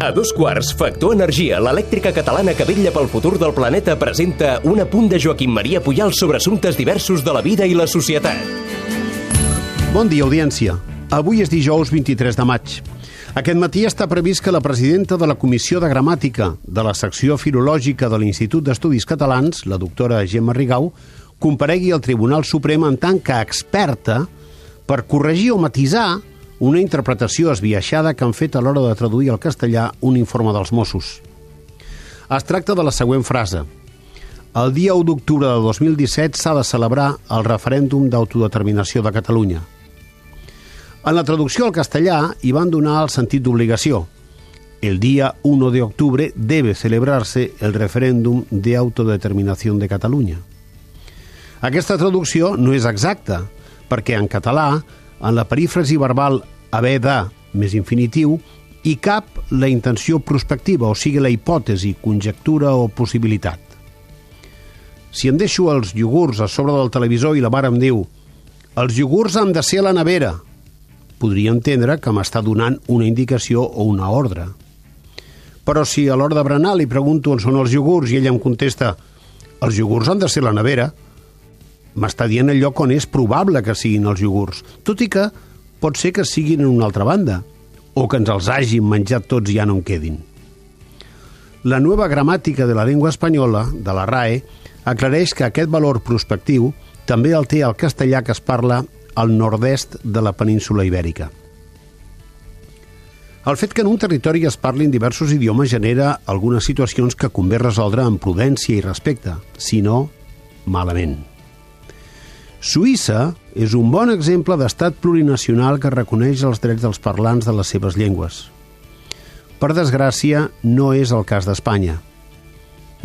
A dos quarts, Factor Energia, l'elèctrica catalana que vetlla pel futur del planeta, presenta un apunt de Joaquim Maria Puyal sobre assumptes diversos de la vida i la societat. Bon dia, audiència. Avui és dijous 23 de maig. Aquest matí està previst que la presidenta de la Comissió de Gramàtica de la secció filològica de l'Institut d'Estudis Catalans, la doctora Gemma Rigau, comparegui al Tribunal Suprem en tant que experta per corregir o matisar una interpretació esbiaixada que han fet a l'hora de traduir al castellà un informe dels Mossos. Es tracta de la següent frase. El dia 1 d'octubre de 2017 s'ha de celebrar el referèndum d'autodeterminació de Catalunya. En la traducció al castellà hi van donar el sentit d'obligació. El dia 1 de octubre debe celebrarse el referéndum de autodeterminació de Catalunya. Aquesta traducció no és exacta, perquè en català en la perífrasi verbal haver de més infinitiu i cap la intenció prospectiva, o sigui la hipòtesi, conjectura o possibilitat. Si em deixo els iogurts a sobre del televisor i la mare em diu els iogurts han de ser a la nevera, podria entendre que m'està donant una indicació o una ordre. Però si a l'hora de berenar li pregunto on són els iogurts i ella em contesta els iogurts han de ser a la nevera, m'està dient el lloc on és probable que siguin els iogurts, tot i que pot ser que siguin en una altra banda, o que ens els hagin menjat tots i ja no en quedin. La nova gramàtica de la llengua espanyola, de la RAE, aclareix que aquest valor prospectiu també el té el castellà que es parla al nord-est de la península ibèrica. El fet que en un territori es parlin diversos idiomes genera algunes situacions que convé resoldre amb prudència i respecte, si no, malament. Suïssa és un bon exemple d'estat plurinacional que reconeix els drets dels parlants de les seves llengües. Per desgràcia, no és el cas d'Espanya.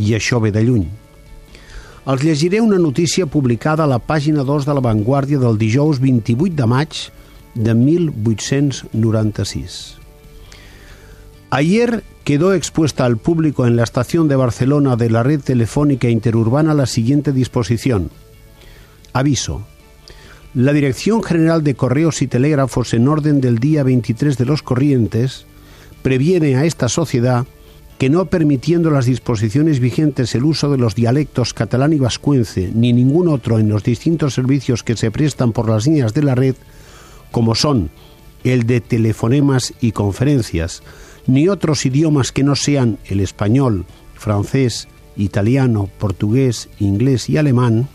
I això ve de lluny. Els llegiré una notícia publicada a la pàgina 2 de La Vanguardia del dijous 28 de maig de 1896. Ayer quedó expuesta al público en la estación de Barcelona de la red telefónica interurbana la siguiente disposición – Aviso. La Dirección General de Correos y Telégrafos, en orden del día 23 de los corrientes, previene a esta sociedad que no permitiendo las disposiciones vigentes el uso de los dialectos catalán y vascuence ni ningún otro en los distintos servicios que se prestan por las líneas de la red, como son el de telefonemas y conferencias, ni otros idiomas que no sean el español, francés, italiano, portugués, inglés y alemán,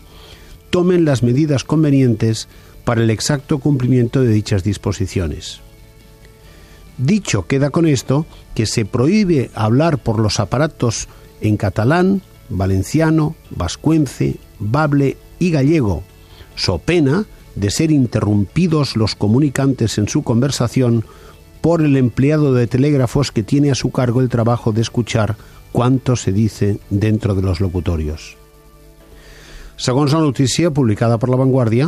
tomen las medidas convenientes para el exacto cumplimiento de dichas disposiciones. Dicho queda con esto que se prohíbe hablar por los aparatos en catalán, valenciano, vascuence, bable y gallego, so pena de ser interrumpidos los comunicantes en su conversación por el empleado de telégrafos que tiene a su cargo el trabajo de escuchar cuánto se dice dentro de los locutorios. Segons la notícia publicada per La Vanguardia,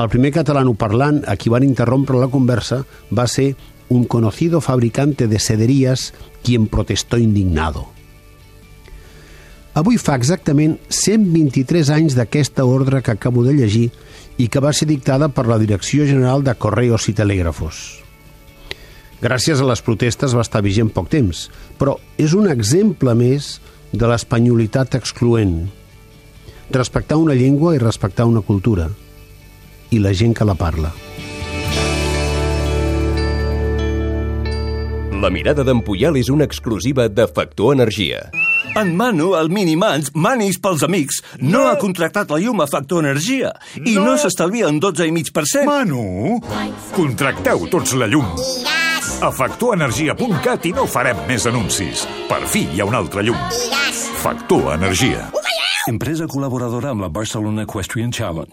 el primer catalanoparlant a qui van interrompre la conversa va ser un conocido fabricante de sederías quien protestó indignado. Avui fa exactament 123 anys d'aquesta ordre que acabo de llegir i que va ser dictada per la Direcció General de Correos i Telègrafos. Gràcies a les protestes va estar vigent poc temps, però és un exemple més de l'espanyolitat excloent, respectar una llengua i respectar una cultura i la gent que la parla. La mirada d'en és una exclusiva de Factor Energia. En Manu, el Minimans, manis pels amics, no, no ha contractat la llum a Factor Energia i no, no s'estalvia un 12,5%. Manu, contracteu tots la llum. A factorenergia.cat i no farem més anuncis. Per fi hi ha un altre llum. Factor Energia. Empresa col·laboradora amb la Barcelona Equestrian Challenge.